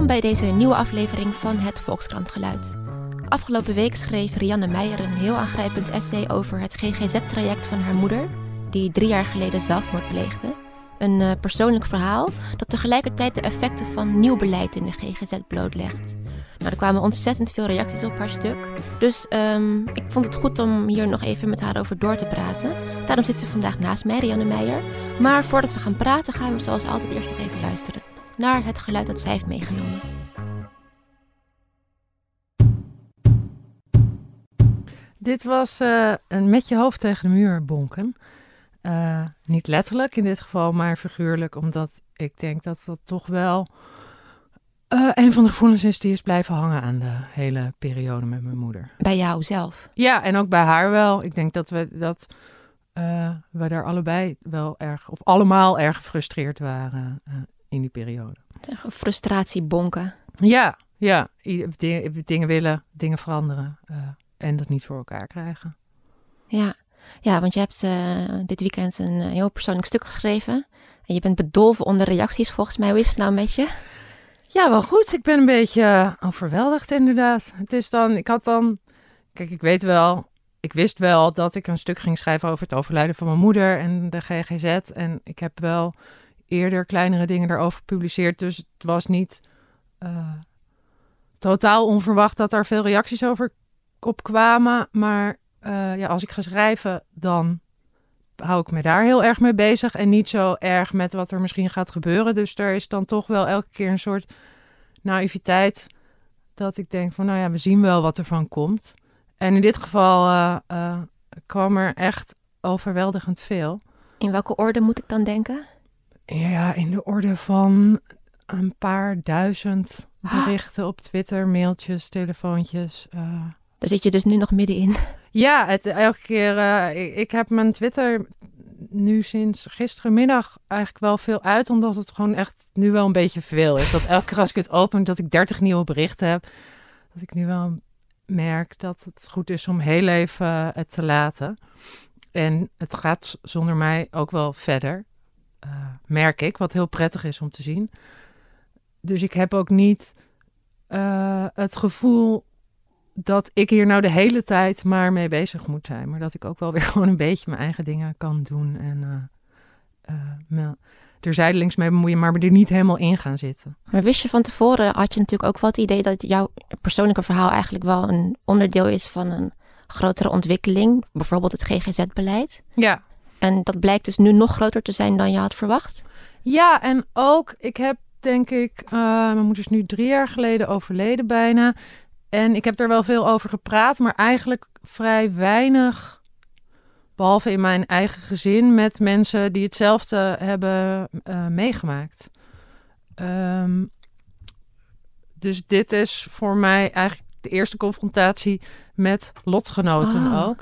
Welkom bij deze nieuwe aflevering van het Volkskrantgeluid. Afgelopen week schreef Rianne Meijer een heel aangrijpend essay over het GGZ-traject van haar moeder, die drie jaar geleden zelfmoord pleegde. Een uh, persoonlijk verhaal dat tegelijkertijd de effecten van nieuw beleid in de GGZ blootlegt. Nou, er kwamen ontzettend veel reacties op haar stuk. Dus um, ik vond het goed om hier nog even met haar over door te praten. Daarom zit ze vandaag naast mij, Rianne Meijer. Maar voordat we gaan praten, gaan we zoals altijd eerst nog even luisteren naar het geluid dat zij heeft meegenomen. Dit was uh, een met je hoofd tegen de muur bonken. Uh, niet letterlijk in dit geval, maar figuurlijk, omdat ik denk dat dat toch wel uh, een van de gevoelens is die is blijven hangen aan de hele periode met mijn moeder. Bij jou zelf? Ja, en ook bij haar wel. Ik denk dat we, dat, we daar allebei wel erg, of allemaal erg gefrustreerd waren in die periode. Frustratie bonken. Ja, ja. Dingen, dingen willen, dingen veranderen en dat niet voor elkaar krijgen. Ja, ja want je hebt dit weekend een heel persoonlijk stuk geschreven. En je bent bedolven onder reacties volgens mij. Hoe is het nou met je? Ja, wel goed. Ik ben een beetje overweldigd inderdaad. Het is dan, ik had dan, kijk, ik weet wel, ik wist wel dat ik een stuk ging schrijven over het overlijden van mijn moeder en de GGZ. En ik heb wel eerder kleinere dingen daarover gepubliceerd. Dus het was niet uh, totaal onverwacht dat er veel reacties over op kwamen. Maar uh, ja, als ik ga schrijven, dan hou ik me daar heel erg mee bezig. En niet zo erg met wat er misschien gaat gebeuren. Dus er is dan toch wel elke keer een soort naïviteit. Dat ik denk van, nou ja, we zien wel wat er van komt. En in dit geval uh, kwam er echt overweldigend veel. In welke orde moet ik dan denken? Ja, in de orde van een paar duizend berichten op Twitter, mailtjes, telefoontjes. Uh, daar zit je dus nu nog middenin. Ja, het, elke keer. Uh, ik, ik, heb mijn Twitter nu sinds gisterenmiddag eigenlijk wel veel uit. Omdat het gewoon echt nu wel een beetje veel is. Dat elke keer als ik het open, dat ik 30 nieuwe berichten heb. Dat ik nu wel merk dat het goed is om heel even uh, het te laten. En het gaat zonder mij ook wel verder. Uh, merk ik, wat heel prettig is om te zien. Dus ik heb ook niet het gevoel dat ik hier nou de hele tijd maar mee bezig moet zijn. Maar dat ik ook wel weer gewoon een beetje mijn eigen dingen kan doen. En uh, me er zijdelings mee bemoeien, maar er niet helemaal in gaan zitten. Maar wist je van tevoren, had je natuurlijk ook wel het idee dat jouw persoonlijke verhaal eigenlijk wel een onderdeel is van een grotere ontwikkeling. Bijvoorbeeld het GGZ-beleid. Ja. En dat blijkt dus nu nog groter te zijn dan je had verwacht. Ja, en ook, ik heb denk ik, uh, mijn moeder is nu drie jaar geleden overleden bijna. En ik heb er wel veel over gepraat, maar eigenlijk vrij weinig, behalve in mijn eigen gezin, met mensen die hetzelfde hebben uh, meegemaakt. Um, dus dit is voor mij eigenlijk de eerste confrontatie met lotgenoten oh. ook.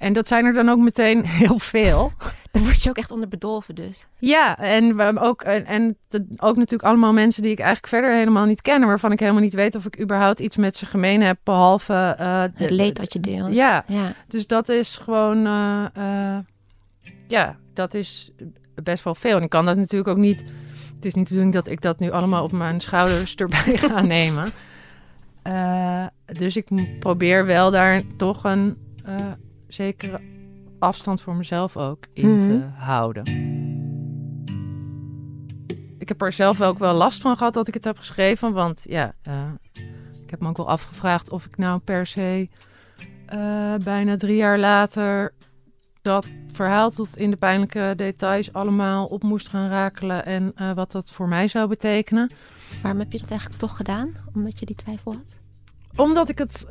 En dat zijn er dan ook meteen heel veel. Dan word je ook echt onder bedolven dus. Ja, en, we ook, en, en de, ook natuurlijk allemaal mensen die ik eigenlijk verder helemaal niet ken... waarvan ik helemaal niet weet of ik überhaupt iets met ze gemeen heb... behalve... Uh, de, het leed wat je deelt. Ja, ja. dus dat is gewoon... Uh, uh, ja, dat is best wel veel. En ik kan dat natuurlijk ook niet... Het is niet de bedoeling dat ik dat nu allemaal op mijn schouders erbij ga nemen. dus ik probeer wel daar toch een zekere afstand voor mezelf ook in mm -hmm. te houden. Ik heb er zelf ook wel last van gehad dat ik het heb geschreven. Want ja, uh, ik heb me ook wel afgevraagd of ik nou per se uh, bijna drie jaar later dat verhaal tot in de pijnlijke details allemaal op moest gaan rakelen. En uh, wat dat voor mij zou betekenen. Waarom heb je dat eigenlijk toch gedaan? Omdat je die twijfel had? Omdat ik het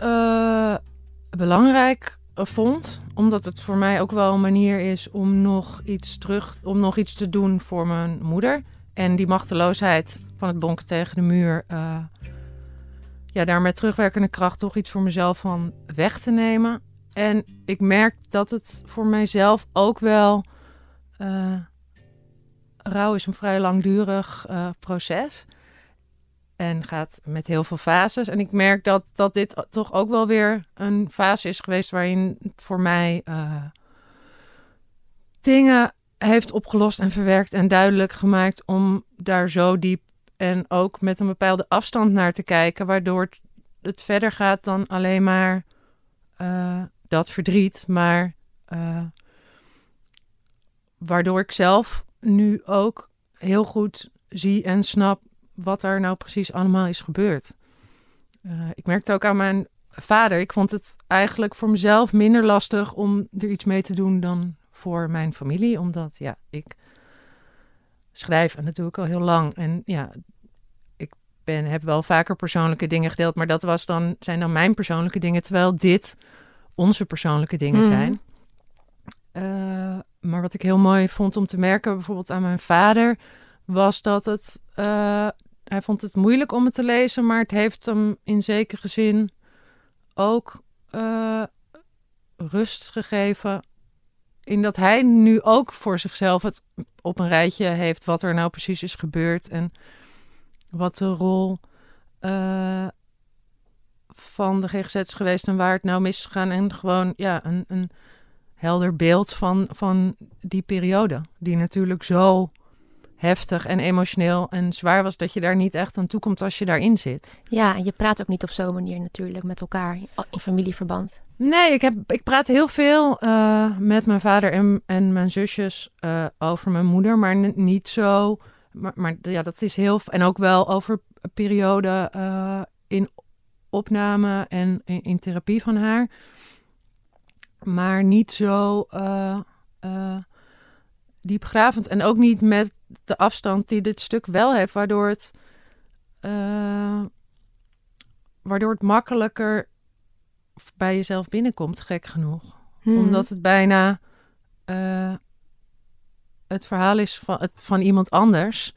belangrijk vond. Omdat het voor mij ook wel een manier is om nog iets terug, om nog iets te doen voor mijn moeder. En die machteloosheid van het bonken tegen de muur. Uh, ja, daar met terugwerkende kracht toch iets voor mezelf van weg te nemen. En ik merk dat het voor mijzelf ook wel. Uh, rouw is een vrij langdurig proces. En gaat met heel veel fases. En ik merk dat, dat dit toch ook wel weer een fase is geweest waarin voor mij uh, dingen heeft opgelost en verwerkt en duidelijk gemaakt om daar zo diep En ook met een bepaalde afstand naar te kijken, waardoor het, verder gaat dan alleen maar eh, dat verdriet. Maar uh, waardoor ik zelf nu ook heel goed zie en snap wat er nou precies allemaal is gebeurd. Uh, ik merkte ook aan mijn vader. Ik vond het eigenlijk voor mezelf minder lastig om er iets mee te doen dan voor mijn familie. Omdat ja, ik schrijf en dat doe ik al heel lang. En ja, ik ben, heb wel vaker persoonlijke dingen gedeeld. Maar dat was dan, zijn dan mijn persoonlijke dingen. Terwijl dit onze persoonlijke dingen Mhm. zijn. Eh, maar wat ik heel mooi vond om te merken, bijvoorbeeld aan mijn vader, was dat het. eh, hij vond het moeilijk om het te lezen, maar het heeft hem in zekere zin ook eh, rust gegeven. In dat hij nu ook voor zichzelf het op een rijtje heeft wat er nou precies is gebeurd en wat de rol eh, van de GGZ is geweest en waar het nou mis is gegaan. En gewoon ja, een, een helder beeld van, van die periode. Die natuurlijk zo heftig en emotioneel en zwaar was dat je daar niet echt aan toe komt als je daarin zit. Ja, en je praat ook niet op zo'n manier natuurlijk met elkaar in familieverband. Nee, ik, heb, ik praat heel veel eh, met mijn vader en, en mijn zusjes eh, over mijn moeder, maar niet zo. Maar, maar ja, dat is heel. En ook wel over een periode eh, in opname en in, in therapie van haar. Maar niet zo diepgravend. En ook niet met de afstand die dit stuk wel heeft, waardoor het. eh, waardoor het makkelijker bij jezelf binnenkomt, gek genoeg. Hmm. Omdat het bijna eh, het verhaal is van, het, van iemand anders,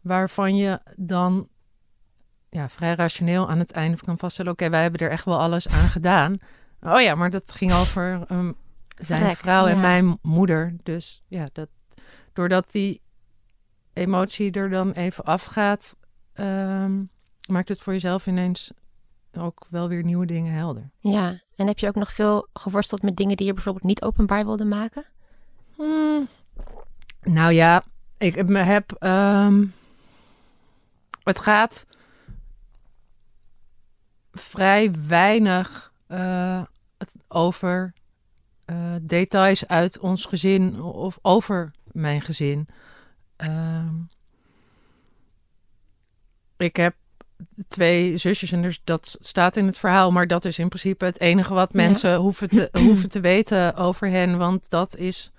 waarvan je dan ja, vrij rationeel aan het einde kan vaststellen: oké, wij hebben er echt wel alles aan gedaan. Oh ja, maar dat ging over ehm, zijn Verrek, vrouw en ja. mijn moeder. Dus ja, dat, doordat die emotie er dan even afgaat, ehm, maakt het voor jezelf ineens ook wel weer nieuwe dingen helder. Ja, en heb je ook nog veel geworsteld met dingen die je bijvoorbeeld niet openbaar wilde maken? Hmm. Nou ja, ik heb, heb ehm, het gaat vrij weinig eh, over eh, details uit ons gezin of over mijn gezin. Ehm, ik heb twee zusjes en dus dat staat in het verhaal, maar dat is in principe het enige wat Ja. mensen hoeven, te, hoeven te weten over hen, want dat is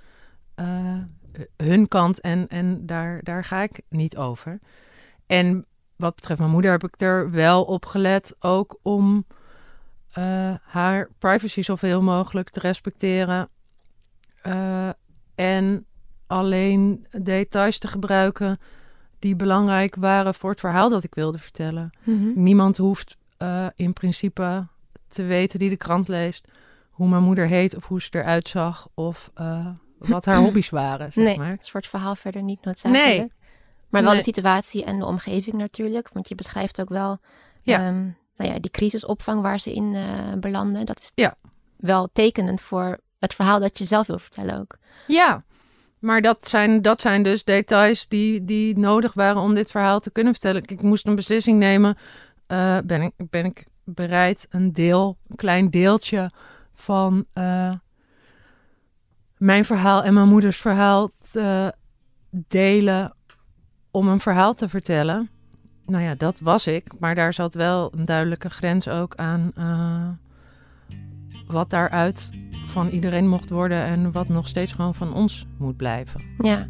eh, hun kant en, en daar, daar ga ik niet over. En wat betreft mijn moeder heb ik er wel op gelet, ook om eh, haar privacy zoveel mogelijk te respecteren. Eh, en alleen details te gebruiken die belangrijk waren voor het verhaal dat ik wilde vertellen. Niemand hoeft eh, in principe te weten die de krant leest hoe mijn moeder heet of hoe ze eruit zag of eh, wat haar hobby's waren, zeg nee, maar. het soort verhaal verder niet noodzakelijk. Nee. Maar wel Nee. de situatie en de omgeving natuurlijk. Want je beschrijft ook wel Ja. ehm, nou ja, die crisisopvang waar ze in eh, belanden. Dat is Ja. wel tekenend voor het verhaal dat je zelf wil vertellen ook. Ja, maar dat zijn, dat zijn dus details die, die nodig waren om dit verhaal te kunnen vertellen. Ik moest een beslissing nemen. Eh, ben, ik, ben ik bereid een deel, een klein deeltje van eh, mijn verhaal en mijn moeders verhaal te delen om een verhaal te vertellen? Nou ja, dat was ik. Maar daar zat wel een duidelijke grens ook aan eh, wat daaruit van iedereen mocht worden en wat nog steeds gewoon van ons moet blijven. Ja.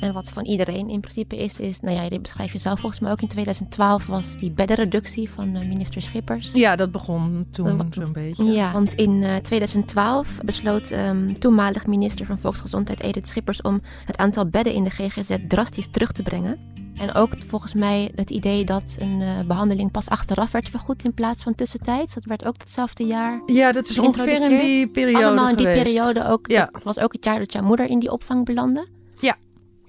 En wat van iedereen in principe is, is, nou ja, dit beschrijf je zelf volgens mij ook in 2012 was die beddenreductie van eh, minister Schippers. Ja, dat begon toen zo'n beetje. Ja, want in eh, 2012 besloot ehm, toenmalig minister van Volksgezondheid Edith Schippers om het aantal bedden in de GGZ drastisch terug te brengen. En ook volgens mij het idee dat een eh, behandeling pas achteraf werd vergoed in plaats van tussentijds. Dat werd ook hetzelfde jaar. Ja, dat is ongeveer in die periode Allemaal in die geweest. periode ook. Ja. Dat was ook het jaar dat jouw moeder in die opvang belandde.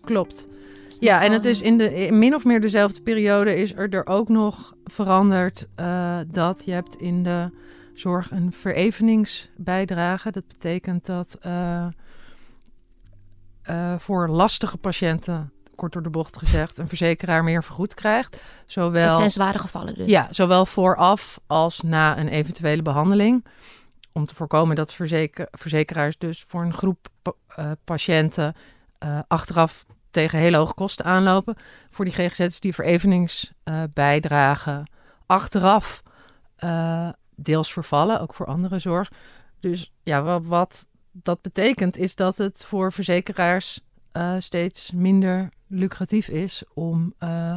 Klopt. Dus Ja, en het is in, de, in min of meer dezelfde periode is er, er ook nog veranderd eh, dat je hebt in de zorg een vereveningsbijdrage. Dat betekent dat eh, voor lastige patiënten, kort door de bocht gezegd, een verzekeraar meer vergoed krijgt. Zowel, Dat zijn zware gevallen dus. ja, zowel vooraf als na een eventuele behandeling. Om te voorkomen dat verzeker, verzekeraars dus voor een groep eh, patiënten eh, achteraf tegen hele hoge kosten aanlopen. Voor die GGZ's die vereveningsbijdragen achteraf eh, deels vervallen, ook voor andere zorg. Dus ja, wat, wat dat betekent is dat het voor verzekeraars eh, steeds minder lucratief is om eh,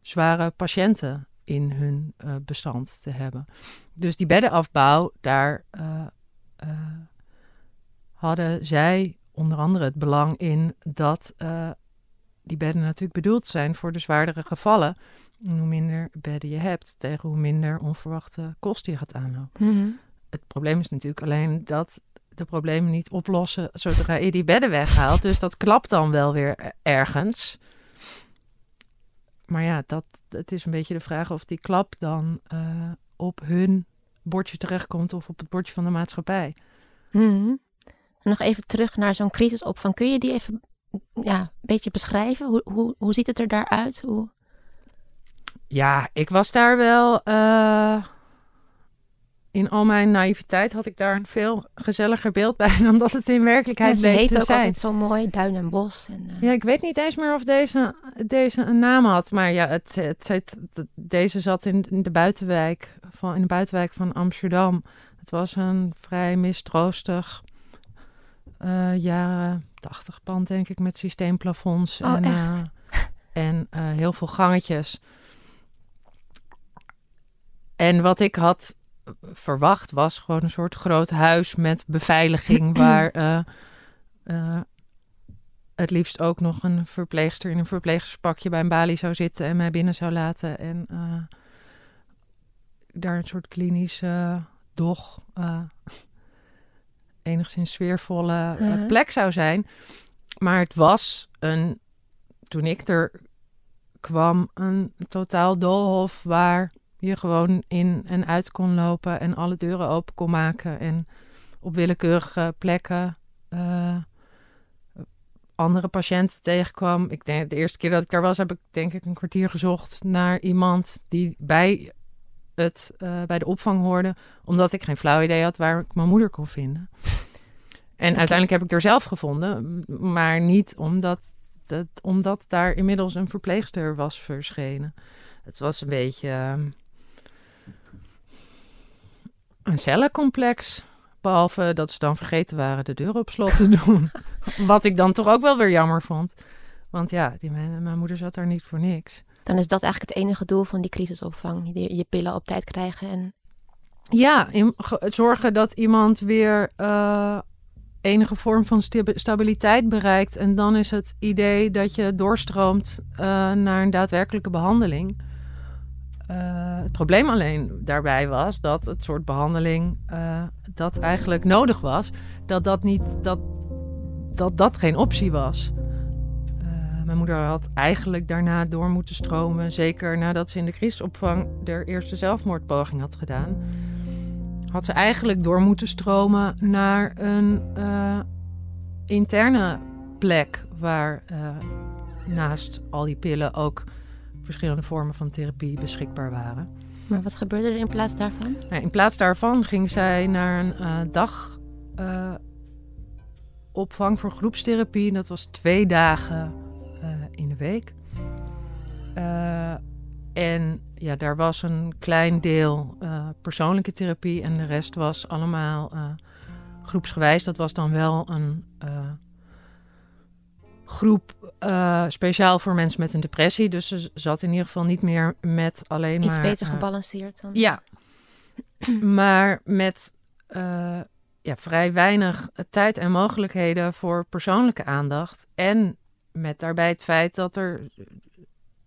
zware patiënten in hun eh, bestand te hebben. Dus die beddenafbouw, daar hadden zij onder andere het belang in dat die bedden natuurlijk bedoeld zijn voor de zwaardere gevallen. En hoe minder bedden je hebt, tegen hoe minder onverwachte kosten je gaat aanlopen. Mhm. Het probleem is natuurlijk alleen dat de problemen niet oplossen zodra je die bedden weghaalt. Dus dat klapt dan wel weer ergens. Maar ja, dat, het is een beetje de vraag of die klap dan eh, op hun bordje terechtkomt of op het bordje van de maatschappij. Mhm. En nog even terug naar zo'n crisisopvang. Kun je die even ja, een beetje beschrijven? Hoe, hoe, hoe ziet het er daaruit? Hoe... Ja, ik was daar wel. eh, in al mijn naïviteit had ik daar een veel gezelliger beeld bij dan dat het in werkelijkheid Ja, ze bleek heet ook zijn. altijd zo mooi, Duin en Bos. En, eh, Ja, ik weet niet eens meer of deze, deze een naam had. Maar ja, het, het, het- het- deze zat in, in, de buitenwijk van, in de buitenwijk van Amsterdam. Het was een vrij mistroostig eh, jaren tachtig pand, denk ik, met systeemplafonds. Oh, en, eh, en heel veel gangetjes. En wat ik had verwacht was gewoon een soort groot huis met beveiliging waar eh, eh, het liefst ook nog een verpleegster in een verpleegsterspakje bij een balie zou zitten en mij binnen zou laten. En eh, daar een soort klinische, doch, enigszins sfeervolle Mhm. plek zou zijn. Maar het was een, toen ik er kwam, een totaal doolhof waar je gewoon in en uit kon lopen en alle deuren open kon maken en op willekeurige plekken eh, andere patiënten tegenkwam. Ik denk de eerste keer dat ik daar was, heb ik denk ik een kwartier gezocht naar iemand die bij het eh, bij de opvang hoorde, omdat ik geen flauw idee had waar ik mijn moeder kon vinden. En uiteindelijk heb ik er zelf gevonden, maar niet omdat, het, omdat daar inmiddels een verpleegster was verschenen. Het was een beetje ehm, een cellencomplex. Behalve dat ze dan vergeten waren de deur op slot te doen. Wat ik dan toch ook wel weer jammer vond. Want ja, die, mijn, mijn moeder zat daar niet voor niks. Dan is dat eigenlijk het enige doel van die crisisopvang. Je, je pillen op tijd krijgen. En Ja, in- zorgen dat iemand weer eh, enige vorm van stabiliteit bereikt. En dan is het idee dat je doorstroomt eh, naar een daadwerkelijke behandeling. Eh, het probleem alleen daarbij was dat het soort behandeling eh, dat eigenlijk nodig was, dat dat, niet, dat, dat, dat geen optie was. Eh, mijn moeder had eigenlijk daarna door moeten stromen, zeker nadat ze in de crisisopvang de eerste zelfmoordpoging had gedaan had ze eigenlijk door moeten stromen naar een interne plek waar naast al die pillen ook verschillende vormen van therapie beschikbaar waren. maar wat gebeurde er in plaats daarvan? Nou, in plaats daarvan ging zij naar een eh, dag eh, opvang voor groepstherapie. Dat was twee dagen eh, in de week. Eh, en ja, daar was een klein deel eh, persoonlijke therapie en de rest was allemaal eh, groepsgewijs. Dat was dan wel een eh, groep eh, speciaal voor mensen met een depressie. Dus ze zat in ieder geval niet meer met alleen Iets maar... beter eh, gebalanceerd dan? ja, maar met eh, ja, vrij weinig tijd en mogelijkheden voor persoonlijke aandacht. En met daarbij het feit dat er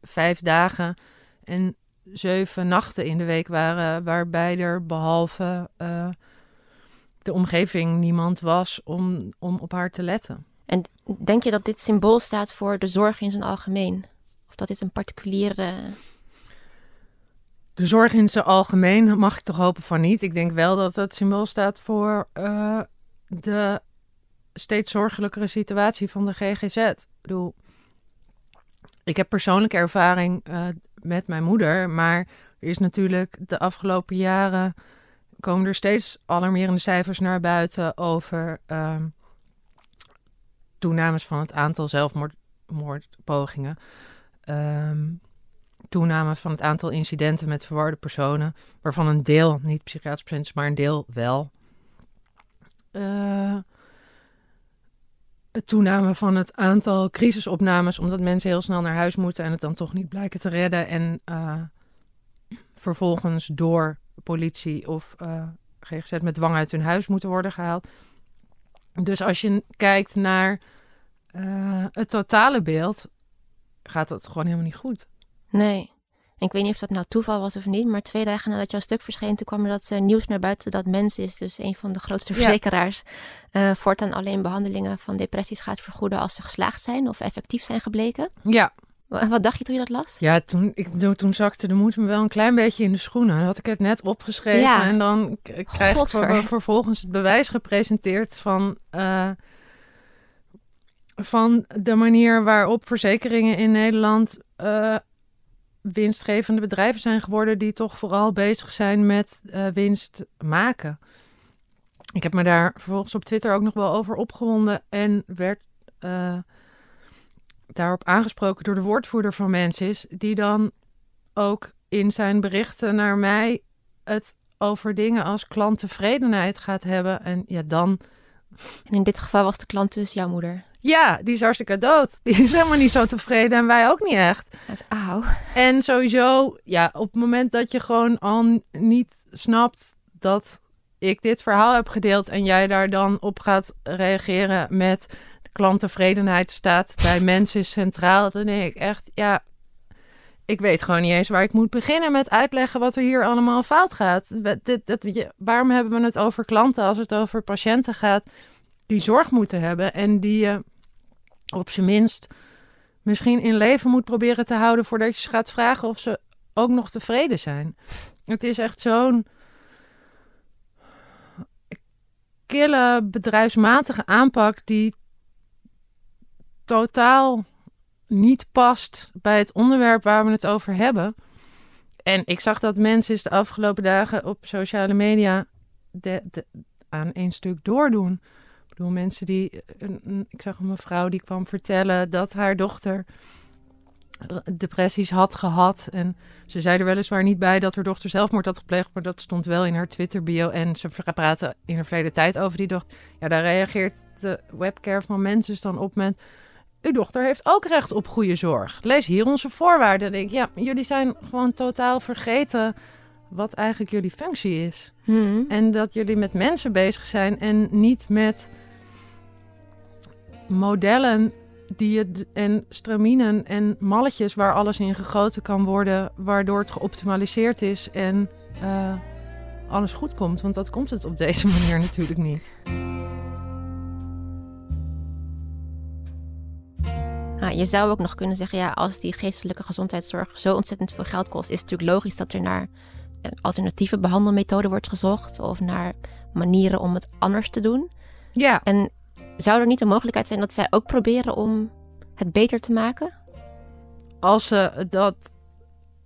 vijf dagen en zeven nachten in de week waren, waarbij er behalve eh, de omgeving niemand was om, om op haar te letten. En denk je dat dit symbool staat voor de zorg in zijn algemeen? Of dat dit een particuliere... De zorg in zijn algemeen mag ik toch hopen van niet. Ik denk wel dat het symbool staat voor eh, de steeds zorgelijkere situatie van de GGZ. Ik bedoel, ik heb persoonlijke ervaring uh, met mijn moeder, maar er is natuurlijk de afgelopen jaren komen er steeds alarmerende cijfers naar buiten over uh, toenames van het aantal zelfmoordpogingen. Um, toename van het aantal incidenten met verwarde personen, waarvan een deel niet psychiatrisch is, maar een deel wel. Uh, het toename van het aantal crisisopnames, omdat mensen heel snel naar huis moeten en het dan toch niet blijken te redden. En uh, vervolgens door politie of uh, GGZ met dwang uit hun huis moeten worden gehaald. Dus als je kijkt naar uh, het totale beeld, gaat dat gewoon helemaal niet goed. Nee. En ik weet niet of dat nou toeval was of niet, maar twee dagen nadat jouw stuk verscheen, toen kwam er dat uh, nieuws naar buiten dat Mens is, dus een van de grootste verzekeraars, ja. uh, voortaan alleen behandelingen van depressies gaat vergoeden als ze geslaagd zijn of effectief zijn gebleken. Ja. Wat dacht je toen je dat las? Ja, toen, ik, toen zakte de moed me wel een klein beetje in de schoenen. Dan had ik het net opgeschreven ja. en dan krijg ik ver, vervolgens het bewijs gepresenteerd van, uh, van de manier waarop verzekeringen in Nederland uh, winstgevende bedrijven zijn geworden die toch vooral bezig zijn met uh, winst maken. Ik heb me daar vervolgens op Twitter ook nog wel over opgewonden en werd daarop aangesproken door de woordvoerder van Mensis, die dan ook in zijn berichten naar mij het over dingen als klanttevredenheid gaat hebben. En ja, dan. En in dit geval was de klant dus jouw moeder. Ja, die is hartstikke dood. Die is helemaal niet zo tevreden en wij ook niet echt. Dat is auw. En sowieso, ja, op het moment dat je gewoon al niet snapt dat ik dit verhaal heb gedeeld en jij daar dan op gaat reageren met klanttevredenheid staat bij mensen centraal, dan denk ik echt, ja, ik weet gewoon niet eens waar ik moet beginnen met uitleggen wat er hier allemaal fout gaat. Dit, waarom hebben we het over klanten als het over patiënten gaat die zorg moeten hebben en die je op zijn minst misschien in leven moet proberen te houden voordat je ze gaat vragen of ze ook nog tevreden zijn. Het is echt zo'n kille bedrijfsmatige aanpak die totaal niet past bij het onderwerp waar we het over hebben. En ik zag dat mensen de afgelopen dagen op sociale media de, aan één stuk doordoen. Ik bedoel, mensen die. Ik zag een mevrouw die kwam vertellen dat haar dochter depressies had gehad. En ze zei er weliswaar niet bij dat haar dochter zelfmoord had gepleegd, maar dat stond wel in haar Twitter-bio. En ze praten in de verleden tijd over die dochter. Ja, daar reageert de webcare van mensen dan op met. Uw dochter heeft ook recht op goede zorg. Lees hier onze voorwaarden. denk ik, ja, jullie zijn gewoon totaal vergeten wat eigenlijk jullie functie is. Hmm. En dat jullie met mensen bezig zijn en niet met modellen die je en straminen en malletjes waar alles in gegoten kan worden, waardoor het geoptimaliseerd is en uh, alles goed komt. Want dat komt het op deze manier natuurlijk niet. Nou, je zou ook nog kunnen zeggen, ja, als die geestelijke gezondheidszorg zo ontzettend veel geld kost, is het natuurlijk logisch dat er naar alternatieve behandelmethoden wordt gezocht of naar manieren om het anders te doen. Ja. En zou er niet een mogelijkheid zijn dat zij ook proberen om het beter te maken? Als, ze dat,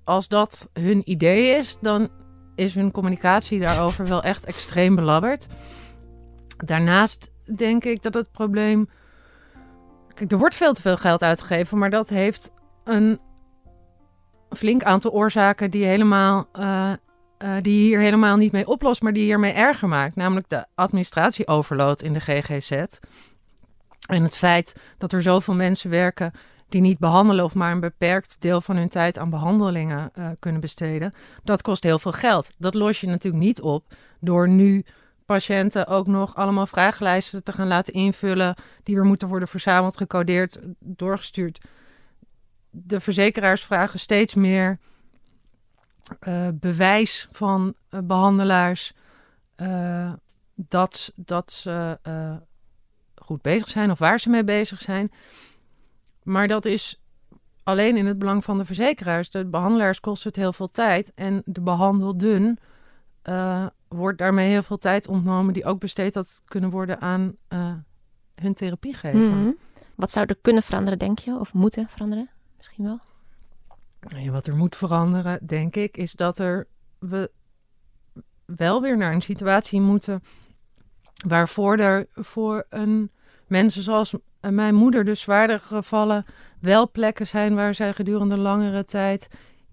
als dat hun idee is, dan is hun communicatie daarover wel echt extreem belabberd. Daarnaast denk ik dat het probleem. Kijk, er wordt veel te veel geld uitgegeven, maar dat heeft een flink aantal oorzaken die helemaal uh, die hier helemaal niet mee oplost, maar die hiermee erger maakt. Namelijk de administratieoverload in de GGZ. En het feit dat er zoveel mensen werken die niet behandelen of maar een beperkt deel van hun tijd aan behandelingen uh, kunnen besteden, dat kost heel veel geld. Dat los je natuurlijk niet op door nu patiënten ook nog allemaal vragenlijsten te gaan laten invullen, die weer moeten worden verzameld, gecodeerd, doorgestuurd. De verzekeraars vragen steeds meer uh, bewijs van uh, behandelaars uh, dat, dat ze goed bezig zijn of waar ze mee bezig zijn. Maar dat is alleen in het belang van de verzekeraars. De behandelaars kost het heel veel tijd en de behandelden wordt daarmee heel veel tijd ontnomen die ook besteed had kunnen worden aan hun therapie geven. Mhm. Wat zou er kunnen veranderen, denk je? Of moeten veranderen? Misschien wel. Ja, wat er moet veranderen, denk ik, is dat er we wel weer naar een situatie moeten waarvoor er voor een mensen zoals mijn moeder, dus zwaardere gevallen, wel plekken zijn waar zij gedurende langere tijd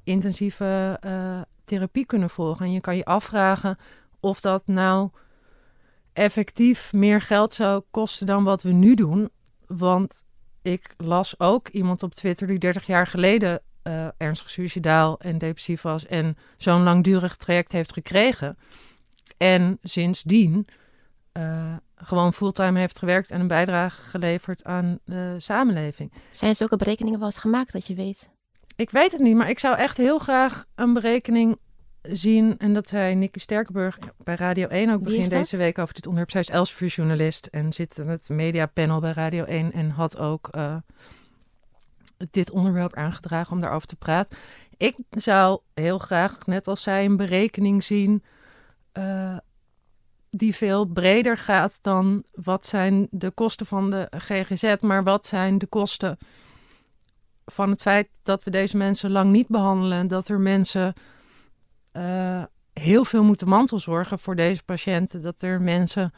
intensieve eh, therapie kunnen volgen. En je kan je afvragen of dat nou effectief meer geld zou kosten dan wat we nu doen. Want ik las ook iemand op Twitter die 30 jaar geleden uh, ernstig suicidaal en depressief was en zo'n langdurig traject heeft gekregen. En sindsdien uh, gewoon fulltime heeft gewerkt en een bijdrage geleverd aan de samenleving. Zijn zulke berekeningen wel eens gemaakt dat je weet? Ik weet het niet, maar ik zou echt heel graag een berekening zien. En dat zei Nicky Sterkenburg bij Radio 1 ook begin deze week over dit onderwerp. Zij is Elsevier-journalist en zit in het mediapanel bij Radio 1 en had ook uh, dit onderwerp aangedragen om daarover te praten. Ik zou heel graag, net als zij, een berekening zien uh, die veel breder gaat dan wat zijn de kosten van de GGZ, maar wat zijn de kosten van het feit dat we deze mensen lang niet behandelen. Dat er mensen uh, heel veel moeten mantelzorgen voor deze patiënten. Dat er mensen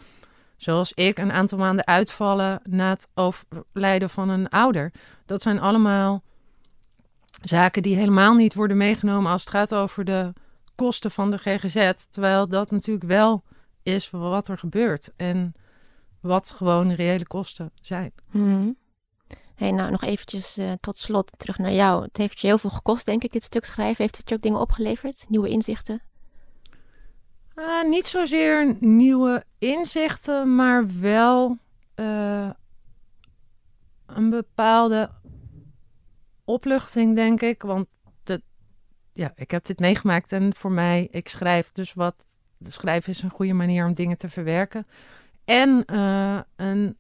zoals ik een aantal maanden uitvallen na het overlijden van een ouder. Dat zijn allemaal zaken die helemaal niet worden meegenomen als het gaat over de kosten van de GGZ. Terwijl dat natuurlijk wel is wat er gebeurt en wat gewoon reële kosten zijn. Mm Hey, nou, nog eventjes uh, tot slot terug naar jou. Het heeft je heel veel gekost, denk ik, dit stuk schrijven. Heeft het je ook dingen opgeleverd? Nieuwe inzichten? Uh, niet zozeer nieuwe inzichten, maar wel uh, een bepaalde opluchting, denk ik. Want ja, ik heb dit meegemaakt en voor mij, ik schrijf dus wat. Schrijven is een goede manier om dingen te verwerken. En een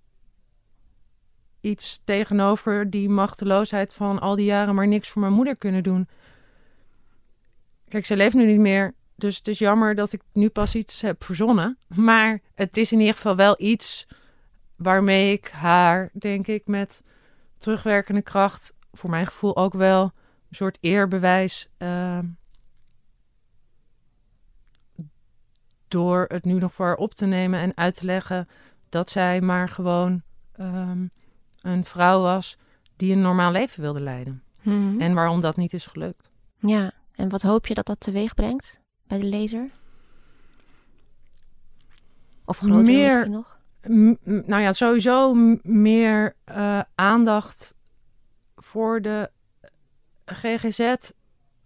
iets tegenover die machteloosheid van al die jaren maar niks voor mijn moeder kunnen doen. Kijk, ze leeft nu niet meer, dus het is jammer dat ik nu pas iets heb verzonnen. Maar het is in ieder geval wel iets waarmee ik haar, denk ik, met terugwerkende kracht, voor mijn gevoel ook wel een soort eerbewijs. Uh, door het nu nog voor haar op te nemen en uit te leggen dat zij maar gewoon um, een vrouw was die een normaal leven wilde leiden. Mhm. En waarom dat niet is gelukt. Ja, en wat hoop je dat dat teweeg brengt bij de lezer? Of groter meer, misschien nog? Nou ja, sowieso meer uh, aandacht voor de GGZ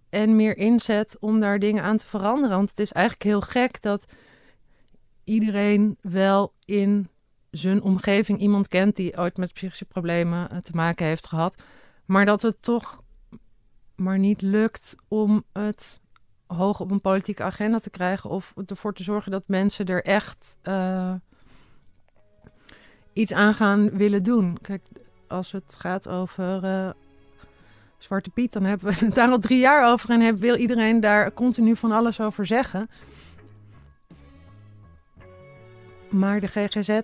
en meer inzet om daar dingen aan te veranderen. Want het is eigenlijk heel gek dat iedereen wel in zijn omgeving iemand kent die ooit met psychische problemen eh, te maken heeft gehad. Maar dat het toch maar niet lukt om het hoog op een politieke agenda te krijgen. Of ervoor te zorgen dat mensen er echt uh, iets aan gaan willen doen. Kijk, als het gaat over uh, Zwarte Piet, dan hebben we het daar al drie jaar over. En wil iedereen daar continu van alles over zeggen. Maar de GGZ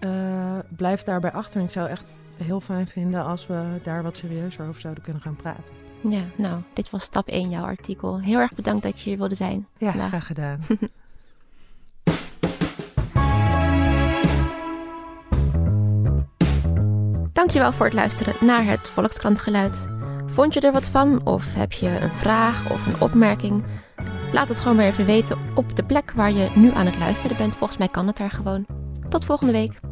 uh, blijf daarbij achter. Ik zou echt heel fijn vinden als we daar wat serieuzer over zouden kunnen gaan praten. Ja, nou, dit was stap 1, jouw artikel. Heel erg bedankt dat je hier wilde zijn. Ja, graag gedaan. Dankjewel voor het luisteren naar het Volkskrantgeluid. Vond je er wat van of heb je een vraag of een opmerking? Laat het gewoon maar even weten op de plek waar je nu aan het luisteren bent. Volgens mij kan het daar gewoon. Tot volgende week.